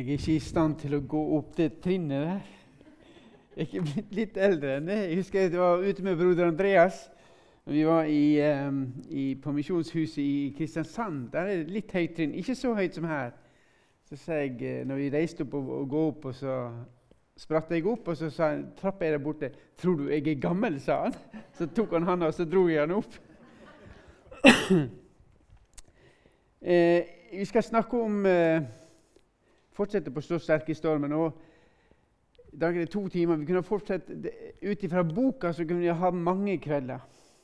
Jeg er ikke i stand til å gå opp det trinnet der. Jeg er blitt litt eldre enn det. Jeg husker jeg var ute med broder Andreas. Vi var i, um, i, på Misjonshuset i Kristiansand. Der er det litt høyt trinn. Ikke så høyt som her. Så sa jeg, eh, når vi reiste opp og, og gå opp, og så spratt jeg opp, og så sa han, trappa er der borte 'Tror du jeg er gammel?' sa han. Så tok han handa, og så dro jeg han opp. eh, vi skal snakke om eh, Fortsette på Stå sterk i stormen. og I dag er det to timer. Vi kunne fortsette Ut ifra boka så kunne vi ha mange kvelder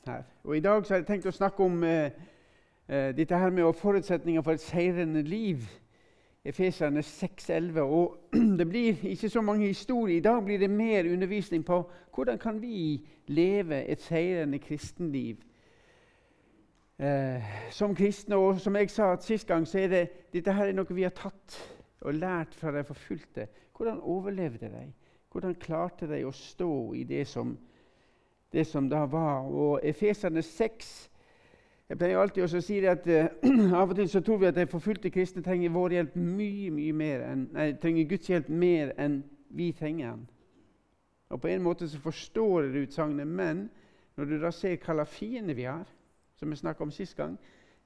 her. Og I dag så har jeg tenkt å snakke om eh, eh dette her med forutsetninger for et seirende liv. Efeserne 6,11. Og det blir ikke så mange historier. I dag blir det mer undervisning på hvordan kan vi leve et seirende kristenliv eh, som kristne. Og som jeg sa sist gang, så er det dette her er noe vi har tatt og lært fra de forfulgte. Hvordan overlevde de? Hvordan klarte de å stå i det som, det som da var? Og Efeserne 6 Jeg pleier alltid å si at uh, av og til så tror vi at de forfulgte kristne trenger vår hjelp mye mye mer enn, nei, trenger Guds hjelp mer enn vi trenger den. Og På en måte så forstår jeg utsagnet, men når du da ser hva slags fiende vi har, som vi snakka om sist gang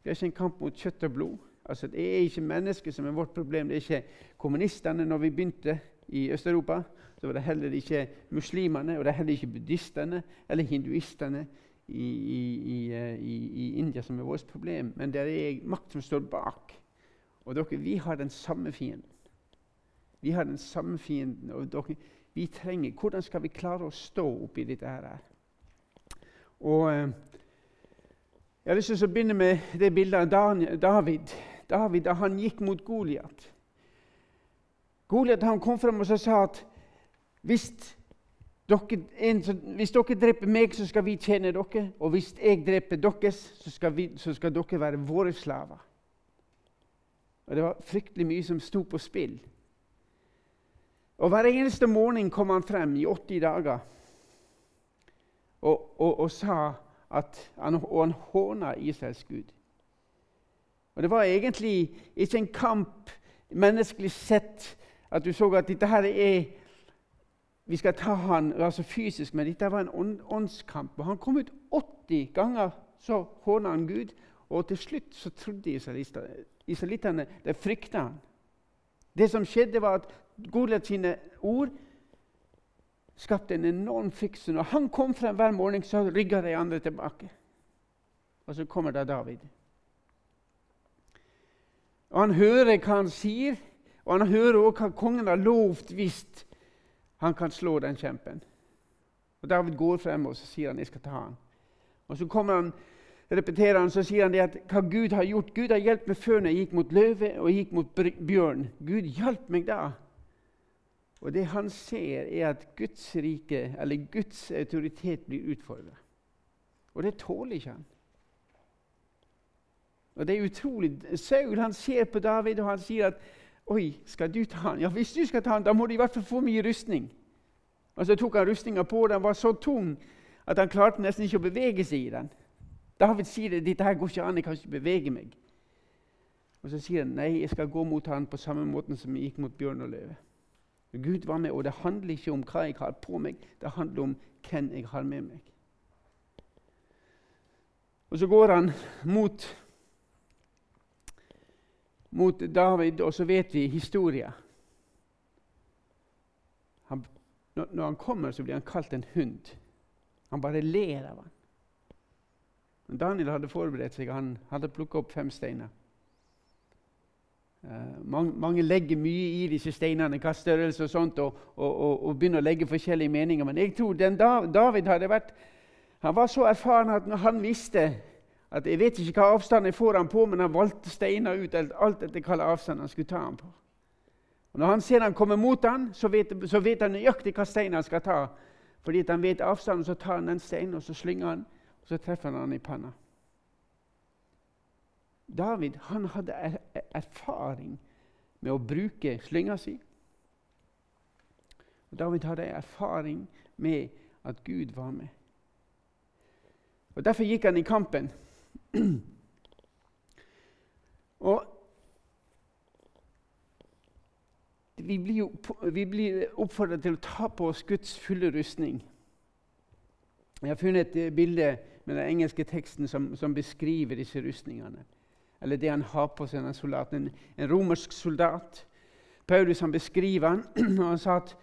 Vi har ikke en kamp mot kjøtt og blod. Altså, Det er ikke mennesket som er vårt problem. Det er ikke kommunistene. Når vi begynte i Øst-Europa, så var det heller ikke muslimene og det er heller ikke buddhistene eller hinduistene i, i, i, i India som er vårt problem. Men det er makt som står bak. Og dere, vi har den samme fienden. Vi har den samme fienden. og dere, vi trenger, Hvordan skal vi klare å stå oppi dette her? Og eh, Jeg har lyst til å begynne med det bildet av David. David da han gikk mot Goliat. Goliat kom frem og sa at hvis dere, en, hvis dere, dreper meg, så skal vi tjene dere. Og hvis jeg dreper deres, så skal, vi, så skal dere være våre slaver. Og Det var fryktelig mye som sto på spill. Og Hver eneste morgen kom han frem i 80 dager og, og, og sa han, og han håna Israels Gud. Og Det var egentlig ikke en kamp menneskelig sett at du så at dette her er Vi skal ta han altså fysisk, men dette var en åndskamp. Og Han kom ut 80 ganger, så håna han Gud. Og til slutt så trodde israelittene De frykta han. Det som skjedde, var at Goliat sine ord skapte en enorm fiks. Når han kom frem hver morgen, så rygga de andre tilbake. Og så kommer da David. Og Han hører hva han sier, og han hører også hva kongen har lovt hvis han kan slå den kjempen. Og David går frem og så sier han, jeg skal ta han. Og Så kommer han, repeterer han, så sier han det at hva Gud har gjort. Gud har hjulpet meg før når jeg gikk mot løve og gikk mot bjørn. Gud hjalp meg da. Og Det han ser, er at Guds rike, eller Guds autoritet blir utfordra. Og det tåler ikke han. Og det er utrolig. Saul han ser på David og han sier at Oi, skal du ta han? Ja, hvis du skal ta han, da må du i hvert fall få mye rustning. Og Så tok han rustninga på. Den var så tung at han klarte nesten ikke å bevege seg i den. David sier at dette her går ikke an, jeg kan ikke bevege meg. Og Så sier han nei, jeg skal gå mot han på samme måten som jeg gikk mot bjørn og løve. Gud var med, og det handler ikke om hva jeg har på meg, det handler om hvem jeg har med meg. Og Så går han mot mot David, og så vet vi historien. Han, når han kommer, så blir han kalt en hund. Han bare ler av ham. Daniel hadde forberedt seg. Han hadde plukka opp fem steiner. Uh, mange, mange, legger mye i disse steinene, hva størrelse og sånt, og, og, og, og, begynner å legge forskjellige meninger. Men jeg tror den David hadde vært Han var så erfaren at når han visste at Jeg vet ikke hva avstand jeg får han på, men han valgte steiner ut alt etter hvilken avstand han skulle ta han på. Og Når han ser han kommer mot han, så vet, så vet han nøyaktig hva stein han skal ta. Fordi han vet avstanden, så tar han den steinen og så slynger han, og så treffer han han i panna. David han hadde er erfaring med å bruke slynga si. Og David hadde erfaring med at Gud var med. Og Derfor gikk han i kampen. Og vi blir, vi blir oppfordra til å ta på oss Guds fulle rustning. Jeg har funnet et eh, bilde med den engelske teksten som, som beskriver disse rustningene. Eller det han har på seg, soldaten, soldat. En, en romersk soldat. Paulus han beskriver han, og han sa at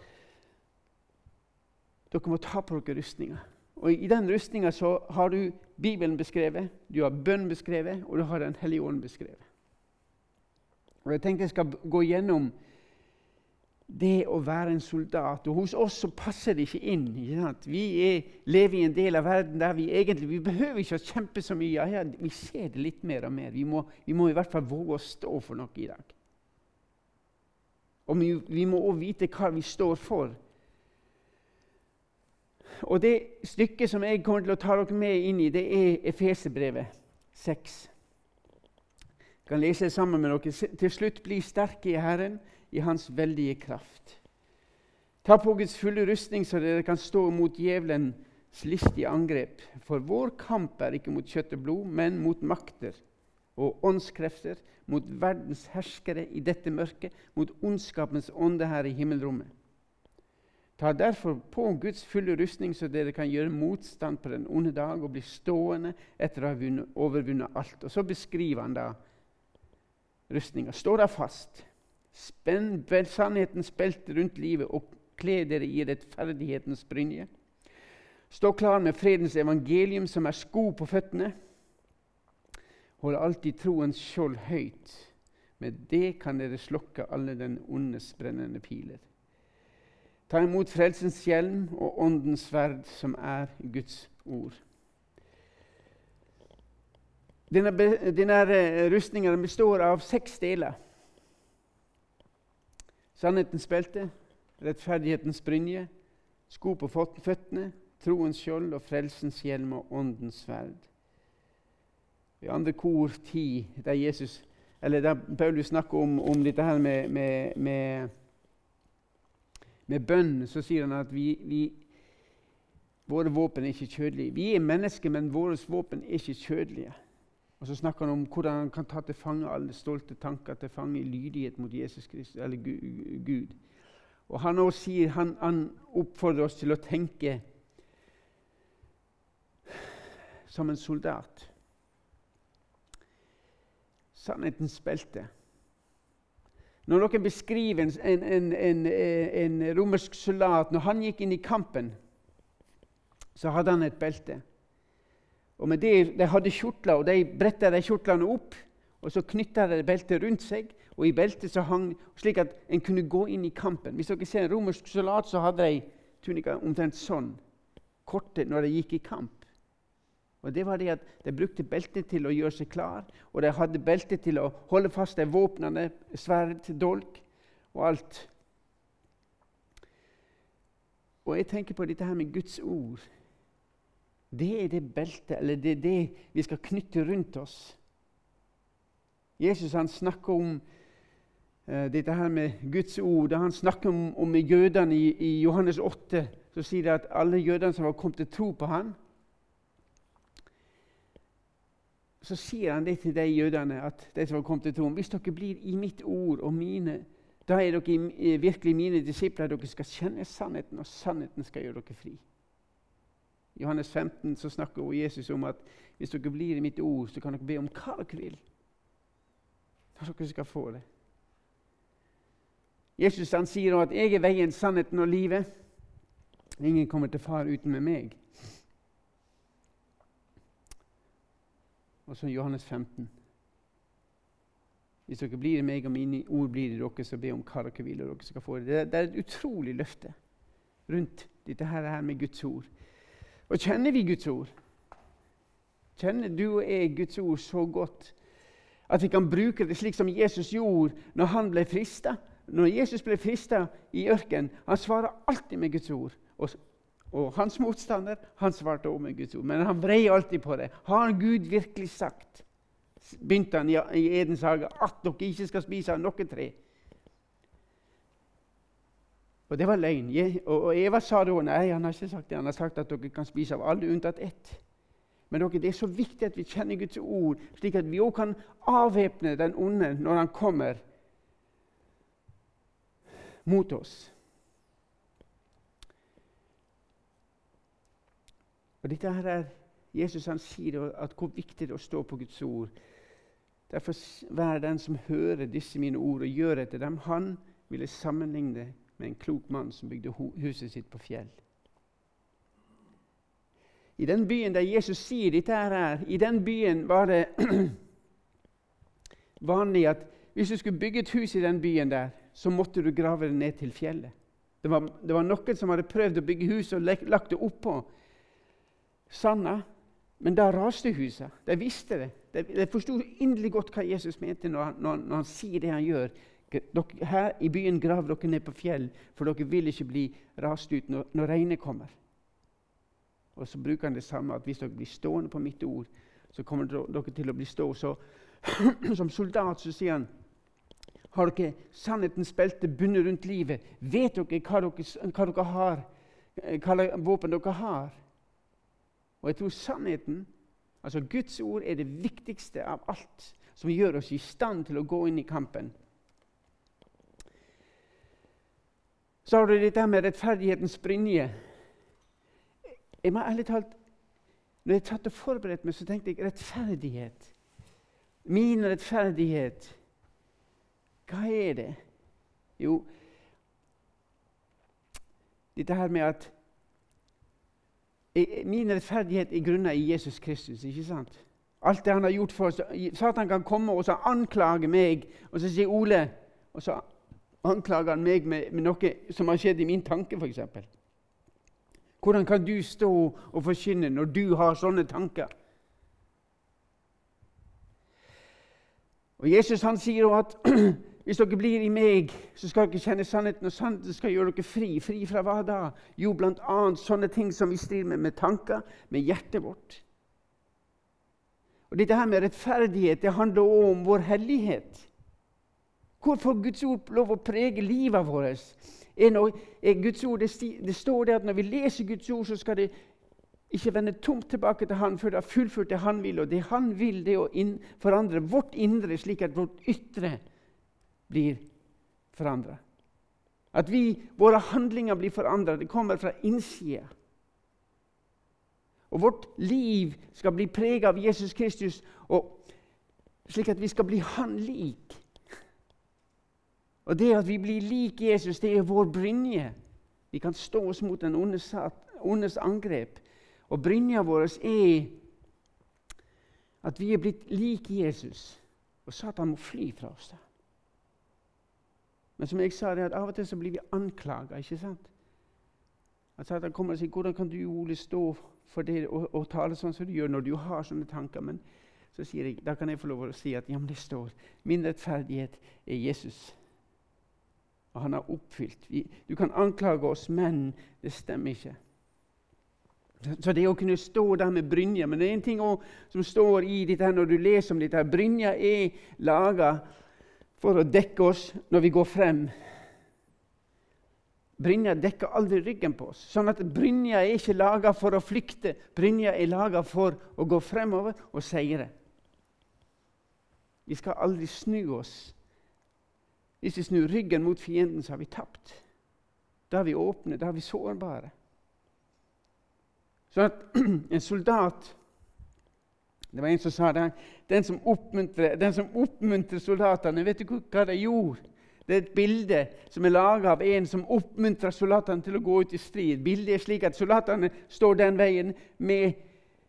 dere må ta på dere rustninga. Og I den rustninga har du Bibelen beskrevet, du har bønn beskrevet, og du har Den hellige ånd beskrevet. Og Jeg tenkte jeg skal gå gjennom det å være en soldat. Og Hos oss så passer det ikke inn. Ikke vi er, lever i en del av verden der vi egentlig vi behøver ikke å kjempe så mye. Ja, vi ser det litt mer og mer. Vi må, vi må i hvert fall våge å stå for noe i dag. Og vi, vi må òg vite hva vi står for. Og Det stykket som jeg kommer til å ta dere med inn i, det er Efeserbrevet 6. Jeg kan lese det sammen med dere. Til slutt, bli sterke i Herren, i Hans veldige kraft. Ta på Guds fulle rustning, så dere kan stå mot djevelens listige angrep. For vår kamp er ikke mot kjøtt og blod, men mot makter og åndskrefter, mot verdens herskere i dette mørket, mot ondskapens ånde her i himmelrommet. Ta derfor på Guds fulle rustning, så dere kan gjøre motstand på den onde dag og bli stående etter å ha overvunnet alt. Og Så beskriver han da rustninga. Stå da fast. Spenn sannhetens belte rundt livet og kle dere i rettferdighetens brynje. Stå klar med fredens evangelium, som er sko på føttene. Hold alltid troens skjold høyt. Med det kan dere slokke alle den ondes brennende piler. Ta imot frelsens hjelm og åndens sverd, som er Guds ord. Denne, denne eh, rustninga består av seks deler. Sannhetens belte, rettferdighetens brynje, sko på føttene, troens skjold og frelsens hjelm og åndens sverd. I andre kor 10, der, Jesus, der Paulus snakker om, om dette her med, med, med med bønn, så sier han at vi, vi, våre våpen er ikke kjødelige. Vi er mennesker, men våre våpen er ikke kjødelige. Og Så snakker han om hvordan han kan ta til fange alle stolte tanker, til fange i lydighet mot Jesus Kristus, eller Gud. Og Han også sier, han, han oppfordrer oss til å tenke som en soldat. Sannhetens belte. Når noen beskriver en, en, en, en, romersk soldat Når han gikk inn i kampen, så hadde han et belte. Og med det, De hadde kjortler, og de bretta de kjortlene opp. og Så knytta de beltet rundt seg, og i beltet så hang slik at en kunne gå inn i kampen. Hvis dere ser en romersk soldat, så hadde de tunika omtrent sånn, korte, når de gikk i kamp. Og det var det at De brukte beltet til å gjøre seg klar, og de hadde beltet til å holde fast de våpnene, sverd, dolk og alt. Og jeg tenker på dette her med Guds ord. Det er det beltet, eller det er det vi skal knytte rundt oss. Jesus han snakker om uh, dette her med Guds ord. Han snakker om, om jødene i, i, Johannes 8, så sier det at alle jødene som var kommet til tro på ham, så sier han det til de jødene, at de som har kommet til troen Hvis dere blir i mitt ord og mine, da er dere virkelig mine disipler. Dere skal kjenne sannheten, og sannheten skal gjøre dere fri. Johannes 15 så snakker Jesus om at hvis dere blir i mitt ord, så kan dere be om hva dere vil. Da dere skal få det. Jesus han sier at 'jeg er veien, sannheten og livet'. Ingen kommer til far uten med meg. Og så Johannes 15. Hvis dere blir i meg, og mine ord blir i dere, så be om hva dere vil, og dere skal få det. Det, er et utrolig løfte rundt dette her med Guds ord. Og kjenner vi Guds ord? Kjenner du og jeg Guds ord så godt at vi kan bruke det slik som Jesus gjorde når han ble frista? Når Jesus ble frista i ørkenen, han svarer alltid med Guds ord. Og og hans motstander han svarte også med Guds ord, men han vrei alltid på det. Har Gud virkelig sagt, begynte han i, Edens hage, at dere ikke skal spise av noe tre? Og det var løgn. Og Eva sa da nei, han har ikke sagt det. Han har sagt at dere kan spise av alle unntatt ett. Men dere, det er så viktig at vi kjenner Guds ord, slik at vi òg kan avvæpne den onde når han kommer mot oss. Og dette her er Jesus han sier at hvor viktig det er å stå på Guds ord. Derfor vær den som hører disse mine ord og gjør etter dem. Han ville sammenligne med en klok mann som bygde huset sitt på fjell. I den byen der Jesus sier dette her, i den byen var det vanlig at hvis du skulle bygge et hus i den byen der, så måtte du grave det ned til fjellet. Det var, det var noen som hadde prøvd å bygge hus og lagt det oppå sanda, men da raste huset. De visste det. De, de forsto inderlig godt hva Jesus mente når han, når, når han sier det han gjør. Dere, her i byen graver dere ned på fjell, for dere vil ikke bli rast ut når, når regnet kommer. Og så bruker han det samme at hvis dere blir stående på mitt ord, så kommer dere til å bli stå. Så som soldat så sier han har dere sannhetens belte bundet rundt livet? Vet dere hva dere, hva dere har, hva våpen dere har? Og jeg tror sannheten, altså Guds ord, er det viktigste av alt som gjør oss i stand til å gå inn i kampen. Så har du dette med rettferdighetens brynje. Jeg må ærlig talt, når jeg satt og forberedte meg, så tenkte jeg rettferdighet. Min rettferdighet. Hva er det? Jo, dette her med at Min rettferdighet er grunna i Jesus Kristus. ikke sant? Alt det han har gjort for oss. Satan kan komme og anklage meg, og så sier Ole Og så anklager han meg med, med noe som har skjedd i min tanke, f.eks. Hvordan kan du stå og forkynne når du har sånne tanker? Og Jesus han sier jo at hvis dere blir i meg, så skal dere kjenne sannheten, og sannheten skal gjøre dere fri. Fri fra hva da? Jo, bl.a. sånne ting som vi strir med, med tanker, med hjertet vårt. Og Dette her med rettferdighet det handler også om vår hellighet. Hvor får Guds ord lov å prege livet vårt? Guds det, står det at når vi leser Guds ord, så skal det ikke vende tomt tilbake til Han før det har fullført det Han vil. Og det Han vil, det er å forandre vårt indre, slik at vårt ytre blir forandra. At vi, våre handlinger blir forandra. Det kommer fra innsida. Og vårt liv skal bli prega av Jesus Kristus, slik at vi skal bli Han lik. Og det at vi blir lik Jesus, det er vår brynje. Vi kan stå oss mot den ondes, ondes angrep. Og brynja vår er at vi er blitt lik Jesus. Og Satan må fly fra oss. da. Men som jeg sa, det at av og til så blir vi anklaga. ikke sant? At Satan kommer og sier 'Hvordan kan du, Ole, stå for det og, og, tale sånn som du gjør når du har sånne tanker?' Men så sier jeg, da kan jeg få lov å si at ja, men det står 'Min rettferdighet er Jesus'. Og han har oppfylt. Vi, du kan anklage oss, men det stemmer ikke. Så det å kunne stå der med brynja Men det er en ting som står i dette her når du leser om dette. her. Brynja er laga for å dekke oss når vi går frem. Brynja dekker aldri ryggen på oss. Sånn at Brynja er ikke laga for å flykte. Brynja er laga for å gå fremover og seire. Vi skal aldri snu oss. Hvis vi snur ryggen mot fienden, så har vi tapt. Da er vi åpne, da er vi sårbare. Så at en soldat det var en som sa det. Den som oppmuntrer, den som oppmuntrer soldatene Vet du hva de gjorde? Det er et bilde som er laga av en som oppmuntrer soldatene til å gå ut i strid. Bildet er slik at soldatene står den veien med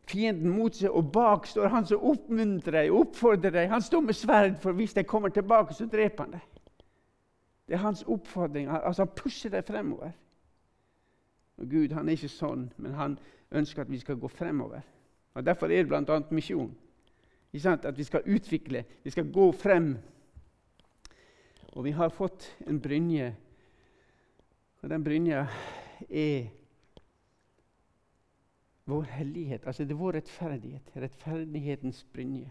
fienden mot seg, og bak står han som oppmuntrer dem, oppfordrer dem. Han står med sverd, for hvis de kommer tilbake, så dreper han dem. Det er hans oppfordring. Altså, han pusher deg fremover. Og Gud han er ikke sånn, men han ønsker at vi skal gå fremover. Og Derfor er det bl.a. misjon. At vi skal utvikle, vi skal gå frem. Og vi har fått en brynje, og den brynja er vår hellighet. Altså det er vår rettferdighet. Rettferdighetens brynje.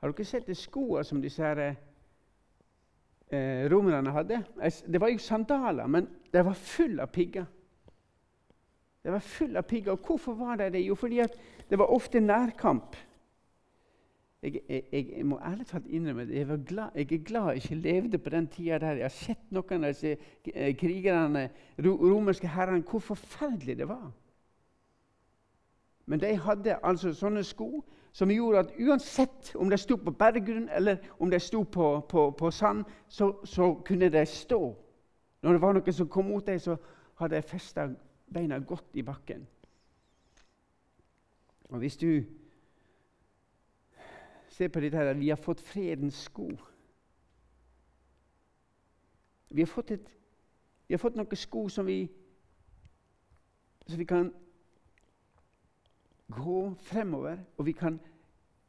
Har dere sett de skoene som disse her, eh, romerne hadde? Det var jo sandaler, men de var full av pigger. Det var full av pigger. Og hvorfor var det det? Jo, fordi det var ofte nærkamp. jeg, jeg, jeg, må ærlig talt innrømme jeg, glad, jeg, er glad jeg ikke levde på den tida der. Jeg har sett noen av disse krigerne, krigerne, romerske herrene, hvor forferdelig det var. Men de hadde altså sånne sko som gjorde at uansett om de sto på berggrunn eller om de sto på, på, på sand, så, så, kunne de stå. Når det var noen som kom mot dem, så hadde de festa beina godt i bakken. Og hvis du ser på dette her. Vi har fått fredens sko. Vi har fått, et, vi har fått noen sko som vi, som vi kan gå fremover, og vi kan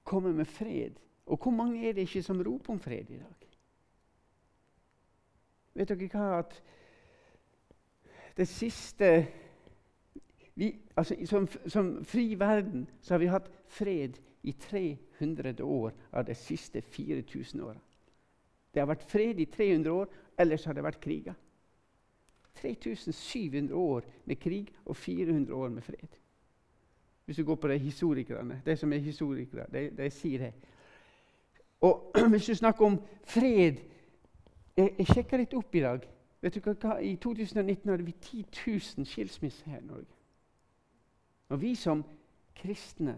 komme med fred. Og hvor mange er det ikke som roper om fred i dag? Vet dere hva at det siste vi, altså, som, som fri verden så har vi hatt fred i 300 år av de siste 4000 åra. Det har vært fred i 300 år, ellers har det vært kriger. 3700 år med krig og 400 år med fred. Hvis du går på de historikerne, de som er historikere, de, de sier det. Og hvis du snakker om fred Jeg, jeg sjekka litt opp i dag. Vet du hva? I 2019 hadde vi 10 000 skilsmisser her i Norge. Og vi som kristne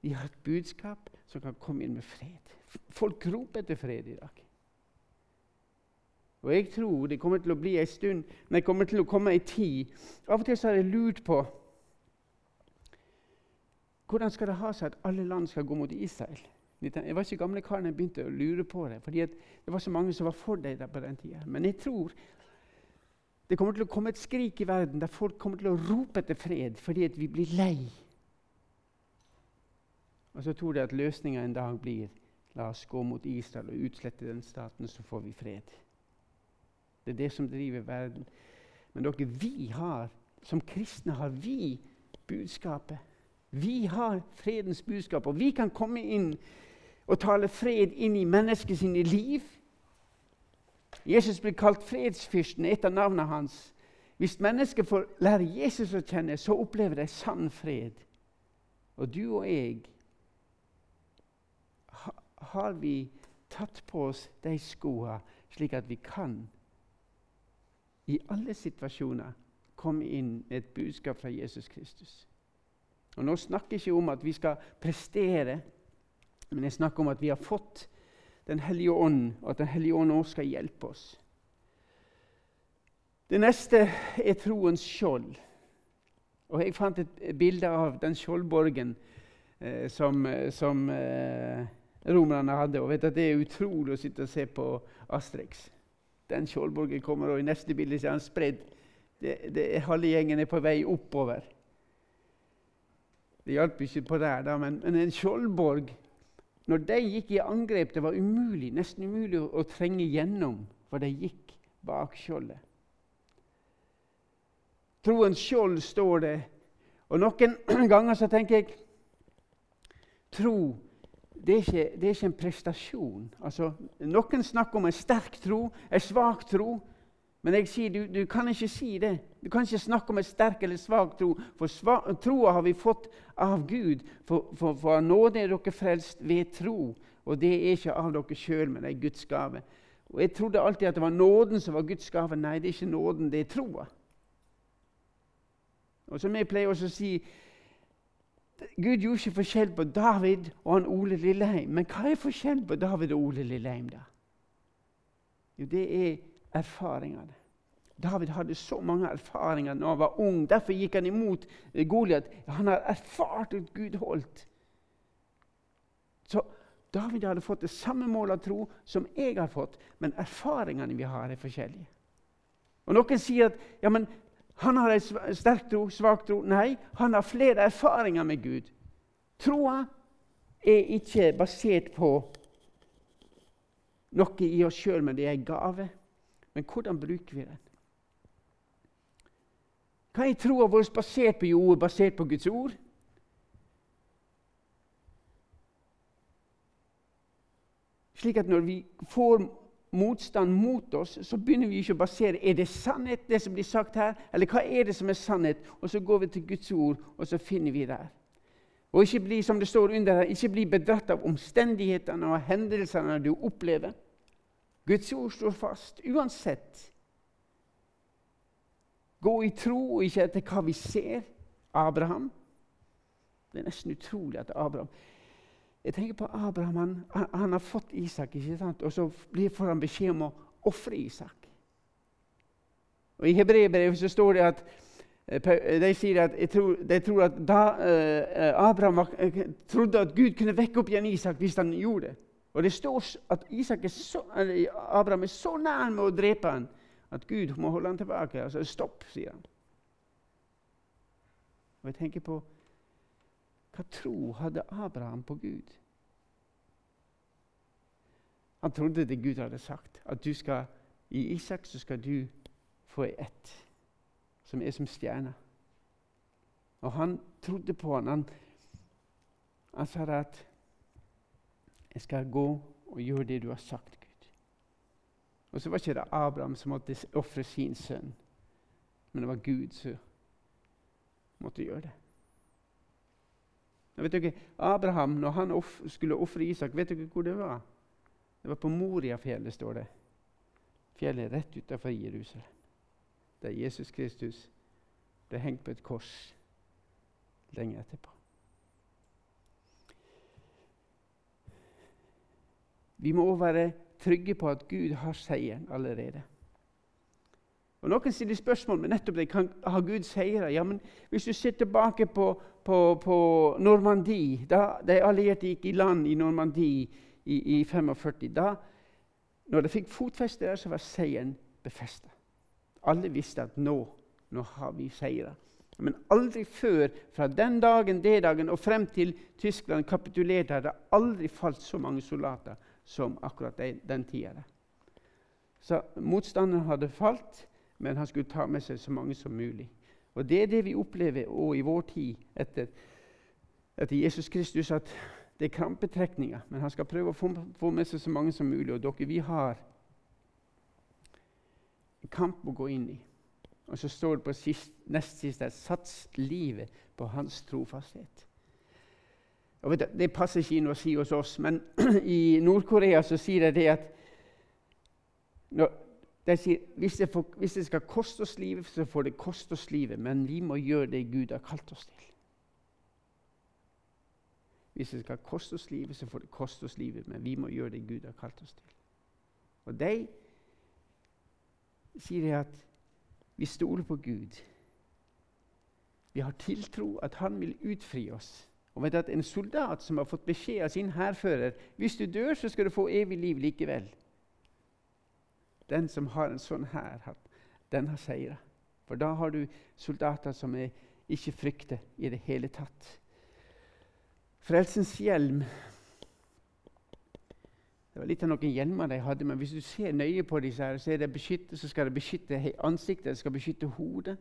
vi har et budskap som kan komme inn med fred. Folk roper etter fred i dag. Og jeg tror det kommer til å bli en stund, men det kommer til å komme ei tid Av og til så har jeg lurt på hvordan skal det ha seg at alle land skal gå mot Israel. Jeg var ikke gamle karen jeg begynte å lure på det, fordi det var så mange som var for deg på den tida. Men jeg tror det kommer til å komme et skrik i verden der folk kommer til å rope etter fred fordi vi blir lei og så tror de at løsninga en dag blir la oss gå mot Israel og utslette den staten, så får vi fred. Det er det som driver verden. Men dere, vi har, som kristne har vi budskapet. Vi har fredens budskap, og vi kan komme inn og tale fred inn i menneskets liv. Jesus blir kalt fredsfyrsten, etter navnet hans. Hvis mennesker får lære Jesus å kjenne, så opplever de sann fred. Og du og jeg har vi tatt på oss de skoene, slik at vi kan i alle situasjoner komme inn med et budskap fra Jesus Kristus. Og Nå snakker jeg ikke om at vi skal prestere, men jeg snakker om at vi har fått Den hellige ånd, og at Den hellige ånd også skal hjelpe oss. Det neste er troens skjold. Og Jeg fant et bilde av den skjoldborgen eh, som, eh, som eh, romerne hadde. Og vet at Det er utrolig å sitte og se på Asterix. Den Skjoldborgen kommer, og i neste bilde er han spredd. Det, halve gjengen er på vei oppover. Det hjalp ikke på der, da, men, men en skjoldborg Når de gikk i angrep, det var umulig, nesten umulig å, å trenge gjennom, for de gikk bak skjoldet. Troens skjold står det. Og noen ganger så tenker jeg tro det er, ikke, det er ikke en prestasjon. Altså, noen snakker om en sterk tro, en svak tro. Men jeg sier, du, du, kan ikke si det. Du kan ikke snakke om en sterk eller svak tro. For troa har vi fått av Gud. For, for, for nåde er dere frelst ved tro. Og det er ikke av dere sjøl, men det er Guds gave. Og Jeg trodde alltid at det var nåden som var Guds gave. Nei, det er ikke nåden, det er troa. Og som jeg pleier også å si Gud gjorde ikke forskjell på David og han Ole Lilleheim. Men hva er forskjellen på David og Ole Lilleheim? da? Jo, det er erfaringene. David hadde så mange erfaringer da han var ung. Derfor gikk han imot Goliat. Han har erfart at Gud holdt. Så David hadde fått det samme mål av tro som jeg har fått, men erfaringene vi har, er forskjellige. Og Noen sier at ja, men han har en sterk tro, svak tro. Nei, han har flere erfaringer med Gud. Troa er ikke basert på noe i oss sjøl, men det er en gave. Men hvordan bruker vi den? Hva er troa vår basert på? Jo, basert på Guds ord. Slik at når vi får motstand mot oss, så begynner vi ikke å basere er det sannhet, det som blir sagt her, eller hva er det som er sannhet? Og så går vi til Guds ord, og så finner vi der. Og ikke bli som det står under her, ikke bli bedratt av omstendighetene og hendelsene du opplever. Guds ord står fast uansett. Gå i tro og ikke etter hva vi ser. Abraham. Det er nesten utrolig at Abraham Jeg tenker på Abraham. Han, han har fått Isak, ikke sant? og så får han beskjed om å ofre Isak. Og I hebreerbrevet så står det at eh, de sier at tror, de tror at da eh, Abraham var, trodde at Gud kunne vekke opp igjen Isak hvis han gjorde det. Og det står at er så, Abraham er så nær med å drepe ham at Gud må holde ham tilbake. Altså, stopp, sier han. Og jeg tenker på hva tro hadde Abraham på Gud? Han trodde det Gud hadde sagt, at skal, i Isak så skal du få ei ett som er som stjerna. Og han trodde på han. Han, han sa at 'Jeg skal gå og gjøre det du har sagt, Gud'. Og så var ikke det Abraham som måtte ofre sin sønn, men det var Gud som måtte gjøre det. Og vet dere, Abraham, når han skulle ofre Isak, vet dere hvor det var? Det var på Moriafjellet, står det. Fjellet rett utenfor Jerusalem der Jesus Kristus ble hengt på et kors lenge etterpå. Vi må òg være trygge på at Gud har seieren allerede. Og Noen stiller spørsmål men nettopp det. Kan, har Gud seira? Ja, men hvis du ser tilbake på, på, på Normandie Da de allierte gikk i land i Normandie i, i 45 da, Når de fikk fotfeste der, så var seieren befesta. Alle visste at nå, nå har vi seira. Men aldri før, fra den dagen, det dagen og frem til Tyskland kapitulerte, hadde aldri falt så mange soldater som akkurat den, den tida. Så motstanderen hadde falt, men han skulle ta med seg så mange som mulig. Og Det er det vi opplever òg i vår tid etter, etter Jesus Kristus. at det er krampetrekninger, men han skal prøve å få, få med seg så mange som mulig. Og dere, vi har en kamp å gå inn i. Og så står det på sist, nest sist der 'sats livet på hans trofasthet'. Du, det passer ikke inn å si hos oss, men i Nord-Korea så sier de det at når, de sier, hvis det, får, hvis det skal koste oss livet, så får det koste oss livet, men vi må gjøre det Gud har kalt oss til. Hvis det skal koste oss livet, så får det koste oss livet, men vi må gjøre det Gud har kalt oss til. Og de sier at vi stoler på Gud. Vi har tiltro at Han vil utfri oss. Og vet at En soldat som har fått beskjed av sin hærfører hvis du dør, så skal du få evig liv likevel. Den som har en sånn hær, den har seira. For da har du soldater som er, ikke frykter i det hele tatt. Frelsens hjelm det var litt av noen hjelmer de hadde, men hvis du ser nøye på disse, her, så, så skal det beskytte ansiktet, det skal beskytte hodet.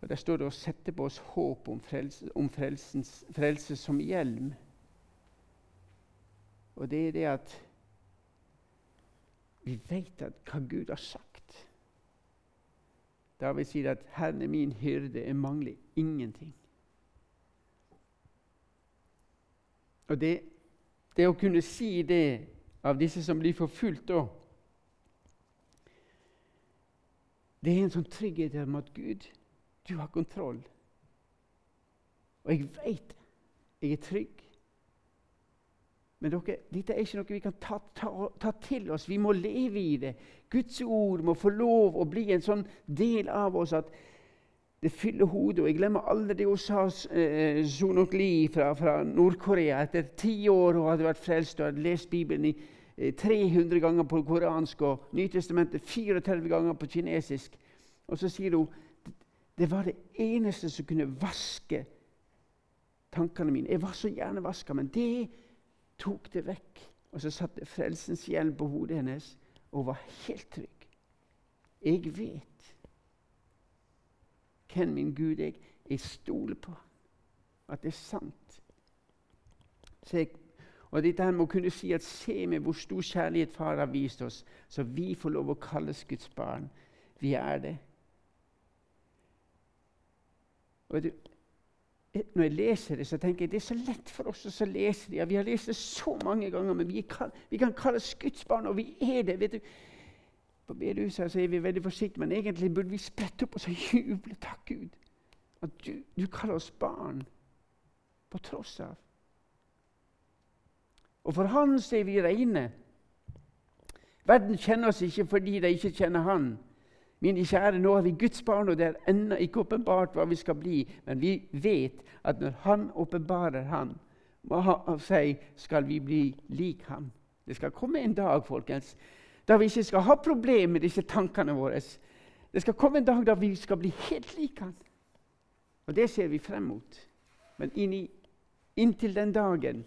Og Der står det å sette på oss håp om, frelse, om frelsens, frelse som hjelm. Og det er det at vi vet hva Gud har sagt. David sier at 'Herren er min hyrde, jeg mangler ingenting'. Og det, det å kunne si det av disse som blir forfulgt da. Det er en sånn trygghet om at Gud, du har kontroll. Og jeg veit jeg er trygg. Men dere, dette er ikke noe vi kan ta, ta, ta, til oss. Vi må leve i det. Guds ord må få lov å bli en sånn del av oss at det fyller hodet. Og jeg glemmer aldri det hun sa, eh, Sonok Lee fra, fra Nord-Korea. Etter ti år hun hadde vært frelst og hadde lest Bibelen i 300 eh, ganger på koransk og Nytestamentet 34 ganger på kinesisk. Og så sier hun det var det eneste som kunne vaske tankene mine. Jeg var så gjerne vaska, men det tok det vekk. Og så satte frelsens hjelm på hodet hennes, og var helt trygg. Jeg vet hvem min Gud er. Jeg stoler på at det er sant. Jeg og dette her må kunne si at se med hvor stor kjærlighet Far har vist oss, så vi får lov å kalles Guds barn. Vi er det. Og du, når jeg leser det, så tenker jeg det er så lett for oss å lese det. Ja, vi har lest det så mange ganger, men vi kan, vi kan kalles Guds barn, og vi er det. vet du. På bedehuset er vi veldig forsiktige, men egentlig burde vi sprette opp og så juble. Takk, Gud, at du, du kaller oss barn på tross av. Og for Han er vi reine. Verden kjenner oss ikke fordi de ikke kjenner Han. Mine kjære, nå er vi Guds barn, og det er ennå ikke åpenbart hva vi skal bli. Men vi vet at når Han åpenbarer Han, av seg, skal vi bli lik Ham. Det skal komme en dag folkens, da vi ikke skal ha problemer med disse tankene våre. Det skal komme en dag da vi skal bli helt lik Han. Og det ser vi frem mot. Men inni, inntil den dagen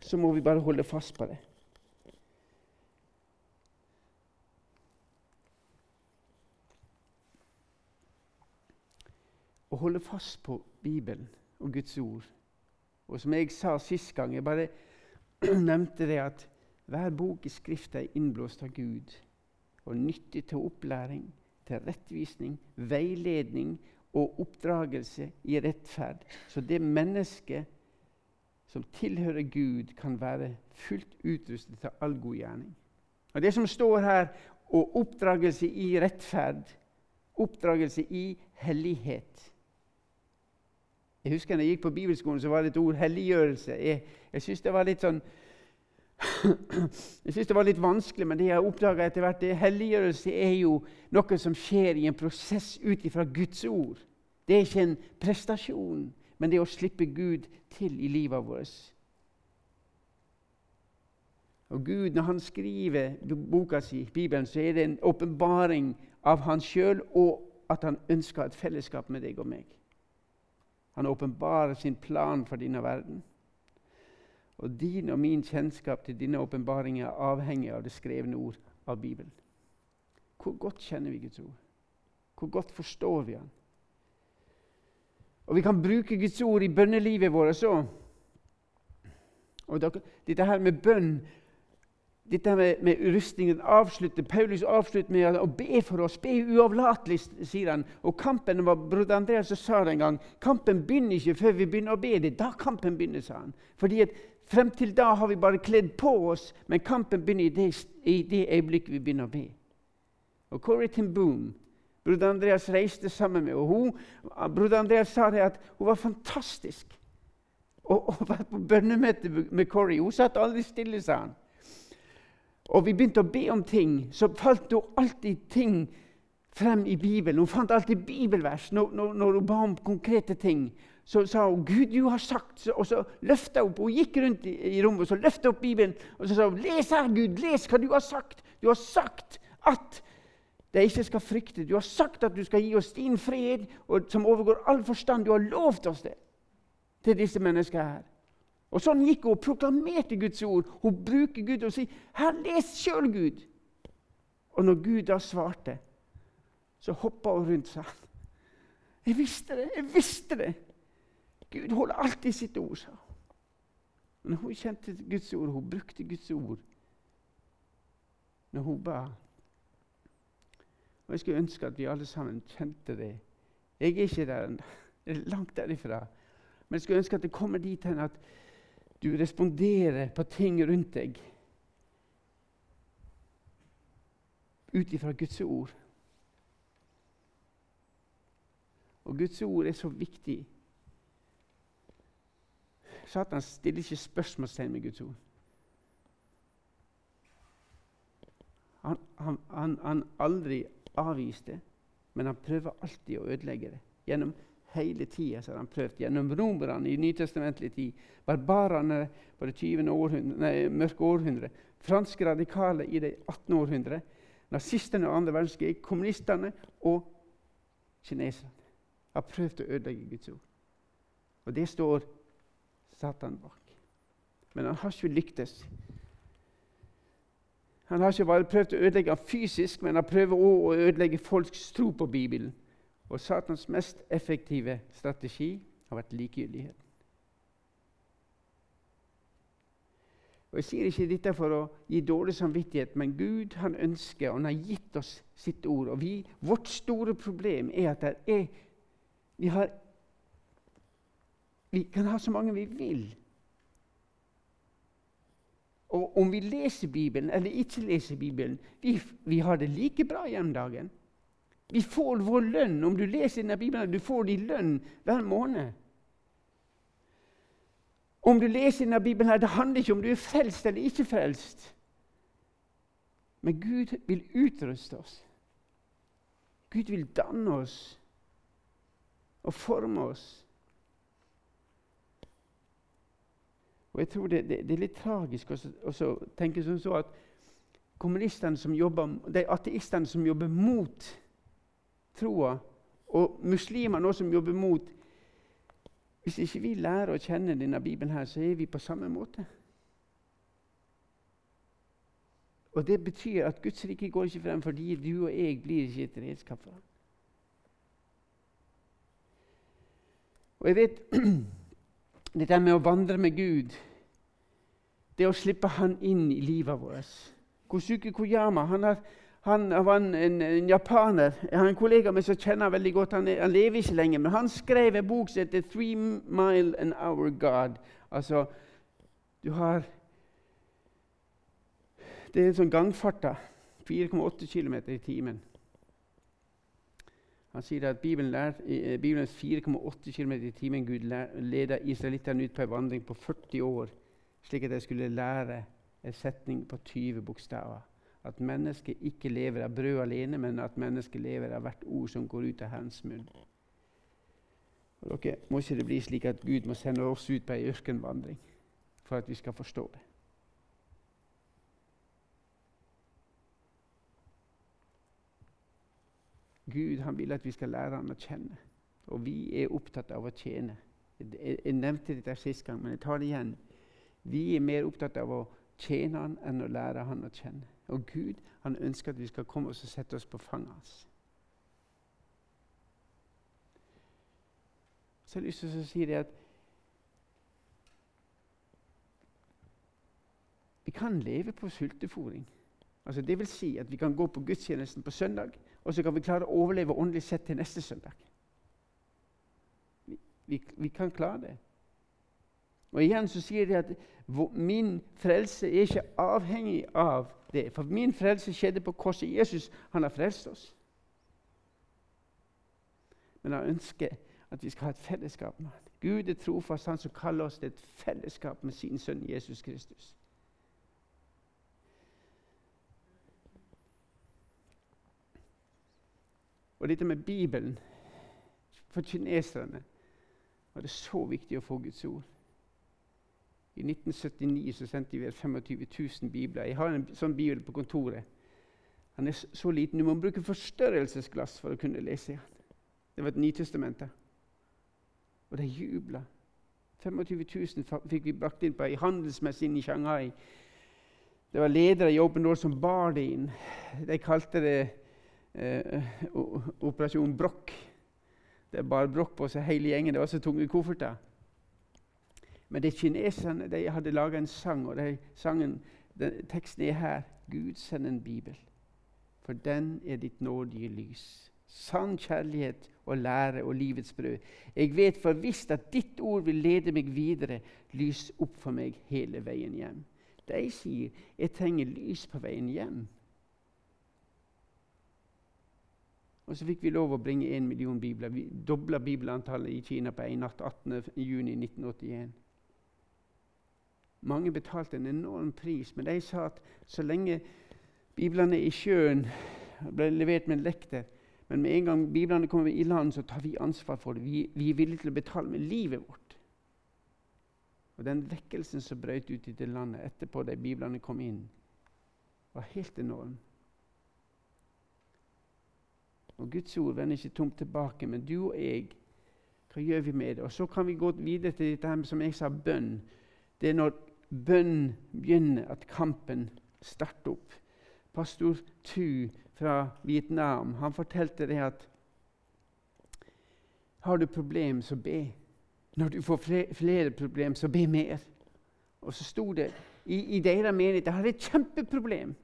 så må vi bare holde fast på det. Å holde fast på Bibelen og Guds ord. Og som jeg sa sist gang, jeg bare nevnte det at hver bok i Skriften er innblåst av Gud og nyttig til opplæring, til rettvisning, veiledning og oppdragelse i rettferd. Så det mennesket som tilhører Gud, kan være fullt utrustet til all god gjerning. Og Det som står her, og oppdragelse i rettferd, oppdragelse i hellighet. Jeg husker når jeg gikk på bibelskolen, så var det et ord 'helliggjørelse'. Jeg, jeg syns det var litt sånn jeg synes det var litt vanskelig, men det jeg oppdaga etter hvert, det helliggjørelse er jo noe som skjer i en prosess ut ifra Guds ord. Det er ikke en prestasjon, men det er å slippe Gud til i livet vårt. Og Gud, når han skriver boka si, Bibelen, så er det en åpenbaring av han sjøl, og at han ønsker et fellesskap med deg og meg. Han åpenbarer sin plan for denne verden. Og din og min kjennskap til denne åpenbaringen er avhengig av det skrevne ord av Bibelen. Hvor godt kjenner vi Guds ord? Hvor godt forstår vi Han? Og vi kan bruke Guds ord i bønnelivet vårt òg. Og dette her med bønn dette med, med rustningen avslutter, Paulus avslutter med å be for oss. Be uavlatelig, sier han. Og kampen var broder Andreas sa det en gang, kampen begynner ikke før vi begynner å be. Det da kampen begynner, sa han. Fordi at Frem til da har vi bare kledd på oss, men kampen begynner i det, i det øyeblikket vi begynner å be. Og Corrie Tim Boom Broder Andreas reiste sammen med og hun, Broder Andreas sa det at hun var fantastisk å være på bønnemøte med Corrie. Hun satt aldri stille, sa han. Og vi begynte å be om ting, så falt hun alltid ting frem i Bibelen. Hun fant alltid bibelvers når, når, når hun ba om konkrete ting. Så sa hun 'Gud, du har sagt' Og så løfta hun opp. Hun gikk rundt i, i rommet og så løfta opp Bibelen og så sa hun, 'Les her, Gud. Les hva du har sagt.' Du har sagt at de ikke skal frykte. Du har sagt at du skal gi oss din fred, som overgår all forstand. Du har lovt oss det til disse menneskene her. Og Sånn gikk hun og proklamerte Guds ord. Hun bruker Gud og sier, 'Her, les sjøl, Gud.' Og når Gud da svarte, så hoppa hun rundt seg. Jeg visste det! Jeg visste det! Gud holder alltid sitt ord, sa hun. Men hun kjente Guds ord, hun brukte Guds ord når hun ba. Og Jeg skulle ønske at vi alle sammen kjente det. Jeg er ikke der ennå. Langt derifra. Men jeg skulle ønske at det kommer dit hen at du responderer på ting rundt deg ut ifra Guds ord. Og Guds ord er så viktig. Satan stiller ikke spørsmålstegn med Guds ord. Han, han, han, han aldri avviste, men han prøver alltid å ødelegge det. Gjennom hele tida har han prøvd. Gjennom romerne i nytestamentlig tid, barbarene på det 20. Århundre, nei, mørke århundre, franske radikale i det 18. århundre, nazistene og andre verdenskrig, kommunistene og kineserne har prøvd å ødelegge Guds ord. Og det står Satan bak. Men han har ikke lyktes. Han har ikke bare prøvd å ødelegge fysisk, men han prøver også å ødelegge folks tro på Bibelen. Og Satans mest effektive strategi har vært likegyldighet. Og Jeg sier ikke dette for å gi dårlig samvittighet, men Gud han ønsker, og han har gitt oss sitt ord. Og vi, Vårt store problem er at er, vi har Vi kan ha så mange vi vil. Og om vi leser Bibelen eller ikke leser Bibelen, vi, vi har det like bra hjemme dagen. Vi får vår lønn. Om du leser denne Bibelen, du får din lønn hver måned. Om du leser denne Bibelen, det handler ikke om du er frelst eller ikke frelst. Men Gud vil utruste oss. Gud vil danne oss og forme oss. Og jeg tror det, det, det er litt tragisk å tenke sånn så at kommunistene som jobber, de ateistene som jobber mot troa, og muslimer nå som jobber mot Hvis ikke vi lærer å kjenne denne Bibelen, her, så er vi på samme måte. Og Det betyr at Guds rike går ikke frem fordi du og jeg blir ikke et redskap for ham. Og jeg vet dette med å vandre med Gud, det å slippe Han inn i livet vårt. Kosuke Koyama han, har, han var en, en, en, japaner. Jeg har en kollega med som kjenner veldig godt. Han, han, lever ikke lenger, men han skrev en bok som heter 'Three Mile an Hour God'. Altså, du har Det er en sånn gangfarta. 4,8 km i timen. Han sier at Bibelen lær, eh, Bibelens 4,8 km i timen Gud leda israelittene ut på en vandring på 40 år, slik at de skulle lære en setning på 20 bokstaver. At mennesket ikke lever av brød alene, men at mennesket lever av hvert ord som går ut av Herrens munn. Og dere, Må ikke det bli slik at Gud må sende oss ut på ei ørkenvandring for at vi skal forstå det? Gud han vil at vi skal lære ham å kjenne, og vi er opptatt av å tjene. Jeg nevnte dette sist gang, men jeg tar det igjen. Vi er mer opptatt av å tjene han enn å lære han å kjenne. Og Gud han ønsker at vi skal komme oss og sette oss på fanget hans. Så jeg har lyst til å si det at Vi kan leve på sultefòring. Altså det vil si at vi kan gå på gudstjenesten på søndag og så kan vi klare å overleve åndelig sett til neste søndag. Vi, vi, vi kan klare det. Og igjen så sier de at min frelse er ikke avhengig av det. For min frelse skjedde på korset. Jesus han har frelst oss. Men han ønsker at vi skal ha et fellesskap med ham. Gud er trofast, han som kaller oss til et fellesskap med sin sønn Jesus Kristus. Og dette med Bibelen For kineserne var det så viktig å få Guds ord. I 1979 så sendte vi 25 000 bibler. Jeg har en sånn bibel på kontoret. Han er så liten. Du må bruke forstørrelsesglass for å kunne lese den. Det var et Nytestamentet. Og de jubla. 25 000 fikk vi brakt inn på ei handelsmesse i Shanghai. Det var ledere i Open Door som bar det inn. De kalte det eh, Operasjon Brokk. Det bar brokk på seg hele gjengen. Det var så tunge kofferter. Men de kineserne de hadde laga en sang, og de sangen, den, teksten er her. Gud send en bibel, for den er ditt nådige lys. Sann kjærlighet og lære og livets brød. Jeg vet for visst at ditt ord vil lede meg videre. Lys opp for meg hele veien hjem. De sier jeg trenger lys på veien hjem. Og så fikk vi lov å bringe én million bibler. Vi dobla bibelantallet i Kina på en natt 18.6.1981. Mange betalte en enorm pris, men de sa at så lenge biblene i sjøen ble levert med en lekter Men med en gang biblene kommer i land, så tar vi ansvar for det. Vi, vi er villige til å betale med livet vårt. Og Den vekkelsen som brøt ut i det landet etterpå de biblene kom inn, var helt enorm. Og Guds ord vender ikke tomt tilbake, men du og jeg, hva gjør vi med det? Og Så kan vi gå videre til dette her, som jeg sa, bønn. Det er når bønn begynner, at kampen starter opp. Pastor Tu fra Vietnam han fortalte det at har du problem, så be. Når du får flere, problem, så be mer. Og så sto det i, i deres menighet De hadde et kjempeproblem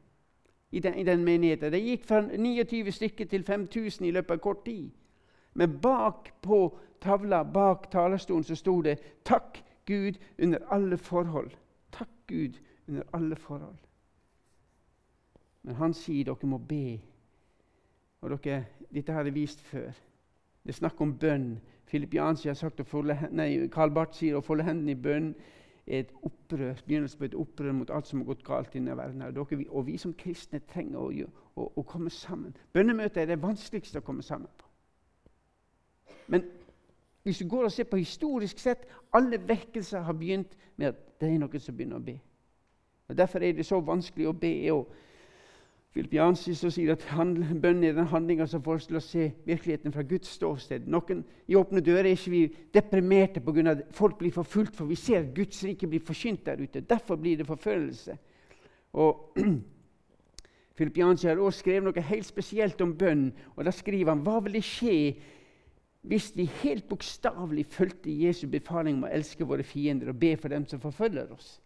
i den, i den menigheten. Det gikk fra 29 stykker til 5000 i løpet av kort tid. Men bak på tavla, bak talerstolen, så sto det 'Takk Gud under alle forhold'. Gud under alle forhold. Men han sier dere må be. Og dere, Dette har jeg vist før. Det er snakk om bønn. Filip Jansi har sagt folde, nei, Karl Barth sier å folde hendene i bønn er et opprør, begynnelsen på et opprør mot alt som har gått galt i denne verden. Og, dere, og vi som kristne trenger å, å, å komme sammen. Bønnemøter er det vanskeligste å komme sammen på. Men hvis du går og ser på historisk sett, alle vekkelser har begynt med at det er noen som begynner å be. Og Derfor er det så vanskelig å be. og Philip Jansis sier at bønn er den handlinga som får oss til å se virkeligheten fra Guds ståsted. Noen I Åpne dører er ikke vi deprimerte pga. at folk blir forfulgt, for vi ser at Guds rike blir forkynt der ute. Derfor blir det forfølgelse. Og Philip Jansi har også skrevet noe helt spesielt om bønn. og Da skriver han hva vil det skje hvis vi helt bokstavelig fulgte Jesu befaling om å elske våre fiender og be for dem som forfølger oss.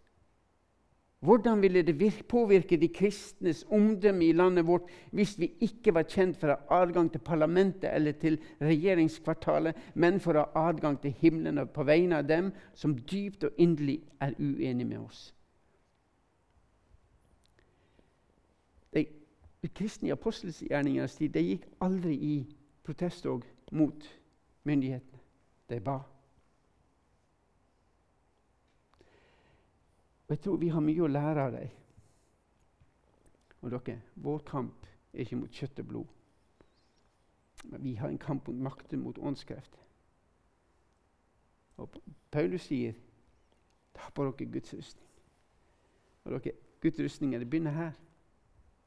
Hvordan ville det påvirke de kristnes omdømme i landet vårt hvis vi ikke var kjent for å ha adgang til parlamentet eller til regjeringskvartalet, men for å ha adgang til himmelen på vegne av dem som dypt og inderlig er uenige med oss? De, kristne i apostelsgjerningenes tid gikk aldri i protesttog mot myndighetene. De ba. Og Jeg tror vi har mye å lære av dem. Og dere, vår kamp er ikke mot kjøtt og blod. Men vi har en kamp mot makter, mot åndskrefter. Og Paulus sier ta på dere Guds rustning. Og dere, Guds rustning det begynner her.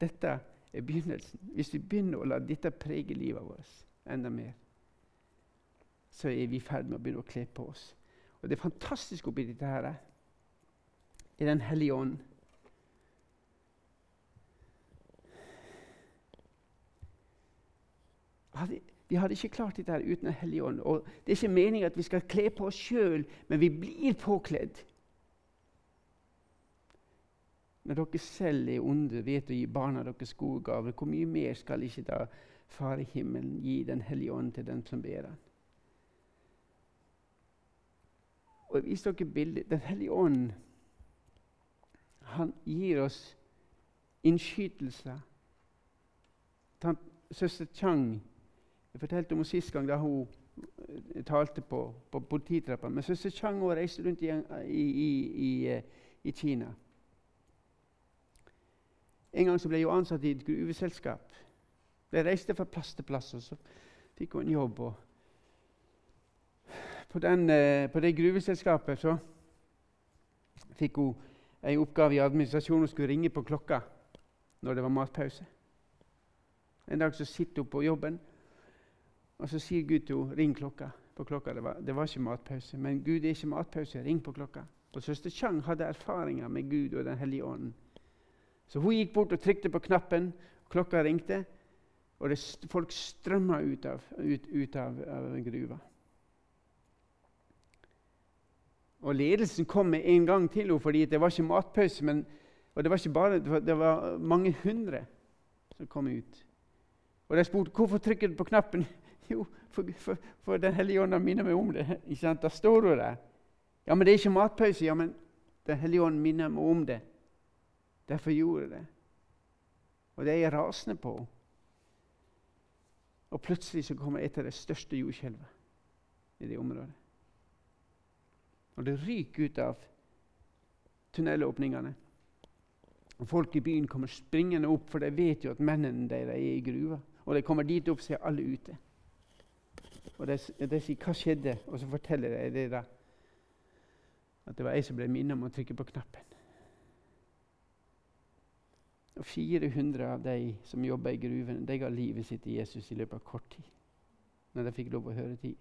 Dette er begynnelsen. Hvis vi begynner å la dette prege livet vårt enda mer, så er vi i ferd med å begynne å kle på oss. Og Det fantastiske oppi dette her i Den hellige ånd. Vi hadde ikke klart dette her uten Den hellige ånd. Og det er ikke meningen at vi skal kle på oss sjøl, men vi blir påkledd. Når dere selv er onde, vet å gi barna deres gode gaver, hvor mye mer skal ikke da Far i himmelen gi Den hellige ånd til den som ber Han? Og jeg viser dere bildet. Den hellige ånd han gir oss innskytelser. Søster Chang Jeg fortalte om sist gang da hun eh, talte på, på polititrappa. Men søster Chang hun reiste rundt i, i, i, eh, i, Kina. En gang så ble hun ansatt i et gruveselskap. De reiste fra plass til plass, og så fikk hun en jobb. Og på, den, eh, på det gruveselskapet så fikk hun en oppgave i administrasjonen Hun skulle ringe på klokka når det var matpause. En dag så sitter hun på jobben, og så sier Gud til henne 'ring klokka'. på klokka. Det var, det var, ikke matpause, men Gud er ikke matpause. Ring på klokka. Og Søster Chang hadde erfaringer med Gud og Den hellige ånden. Så hun gikk bort og trykte på knappen. Klokka ringte, og det, folk strømma ut av, ut, ut av, av gruva. Og ledelsen kom med en gang til henne fordi det var ikke matpause. Men, og det var ikke bare, det var, mange hundre som kom ut. Og de spurte hvorfor trykker du på knappen. Jo, for, for, for Den hellige ånd minner meg om det. Ikke sant? Da står du der. Ja, men det er ikke matpause. Ja, men Den hellige ånd minner meg om det. Derfor gjorde jeg det. Og det er jeg rasende på. Og plutselig så kommer et av de største jordskjelvene i det området. Og det ryker ut av tunnelåpningene. Og Folk i byen kommer springende opp, for de vet jo at mennene deres er i gruva. Og de kommer dit opp, så er alle ute. Og de, de sier 'Hva skjedde?' Og så forteller de det da. At det var jeg som ble minnet om å trykke på knappen. Og 400 av de som jobba i gruvene, de ga livet sitt til Jesus i løpet av kort tid. Når de fikk lov å høre tid.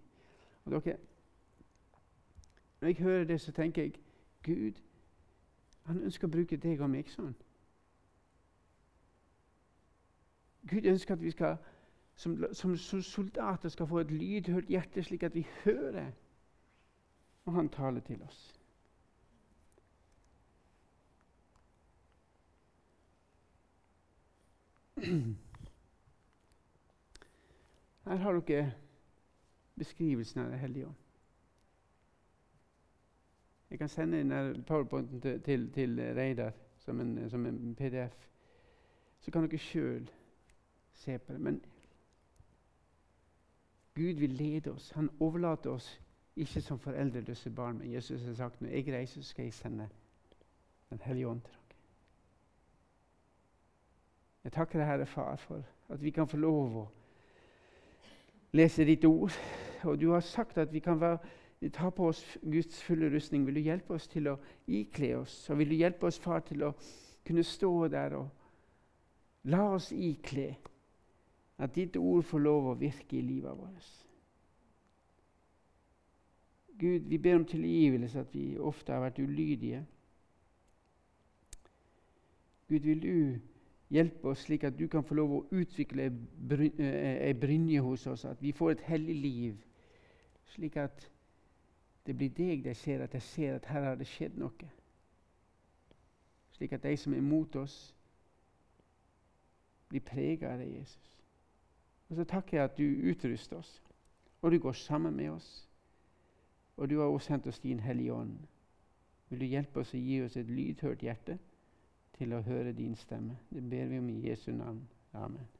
Og dere, når jeg hører det, så tenker jeg Gud han ønsker å bruke deg og meg sånn. Gud ønsker at vi skal, som, som, soldater skal få et lydhørt hjerte, slik at vi hører og han taler til oss. Her har dere beskrivelsen av Den hellige ånd. Jeg kan sende inn powerpointen til, til, til Reidar som en, som en PDF. Så kan dere sjøl se på det. Men Gud vil lede oss. Han overlater oss ikke som foreldreløse barn. Men Jesus har sagt når jeg reiser, skal jeg sende Den hellige ånd til dere. Jeg takker deg, Herre Far, for at vi kan få lov å lese ditt ord. Og du har sagt at vi kan være, ta på oss Guds fulle rustning. Vil du hjelpe oss til å ikle oss? Og vil du hjelpe oss, far, til å kunne stå der og la oss ikle at ditt ord får lov å virke i livet vårt. Gud, vi ber om tilgivelse at vi ofte har vært ulydige. Gud, vil du hjelpe oss slik at du kan få lov å utvikle ei brynje hos oss, at vi får et hellig liv, slik at det blir deg de ser, at de ser at her har det skjedd noe. Slik at de som er mot oss, blir prega av deg, Jesus. Og så takker jeg at du utruster oss, og du går sammen med oss. Og du har også sendt oss din Hellige Ånd. Vil du hjelpe oss å gi oss et lydhørt hjerte til å høre din stemme? Det ber vi om i Jesu navn. Amen.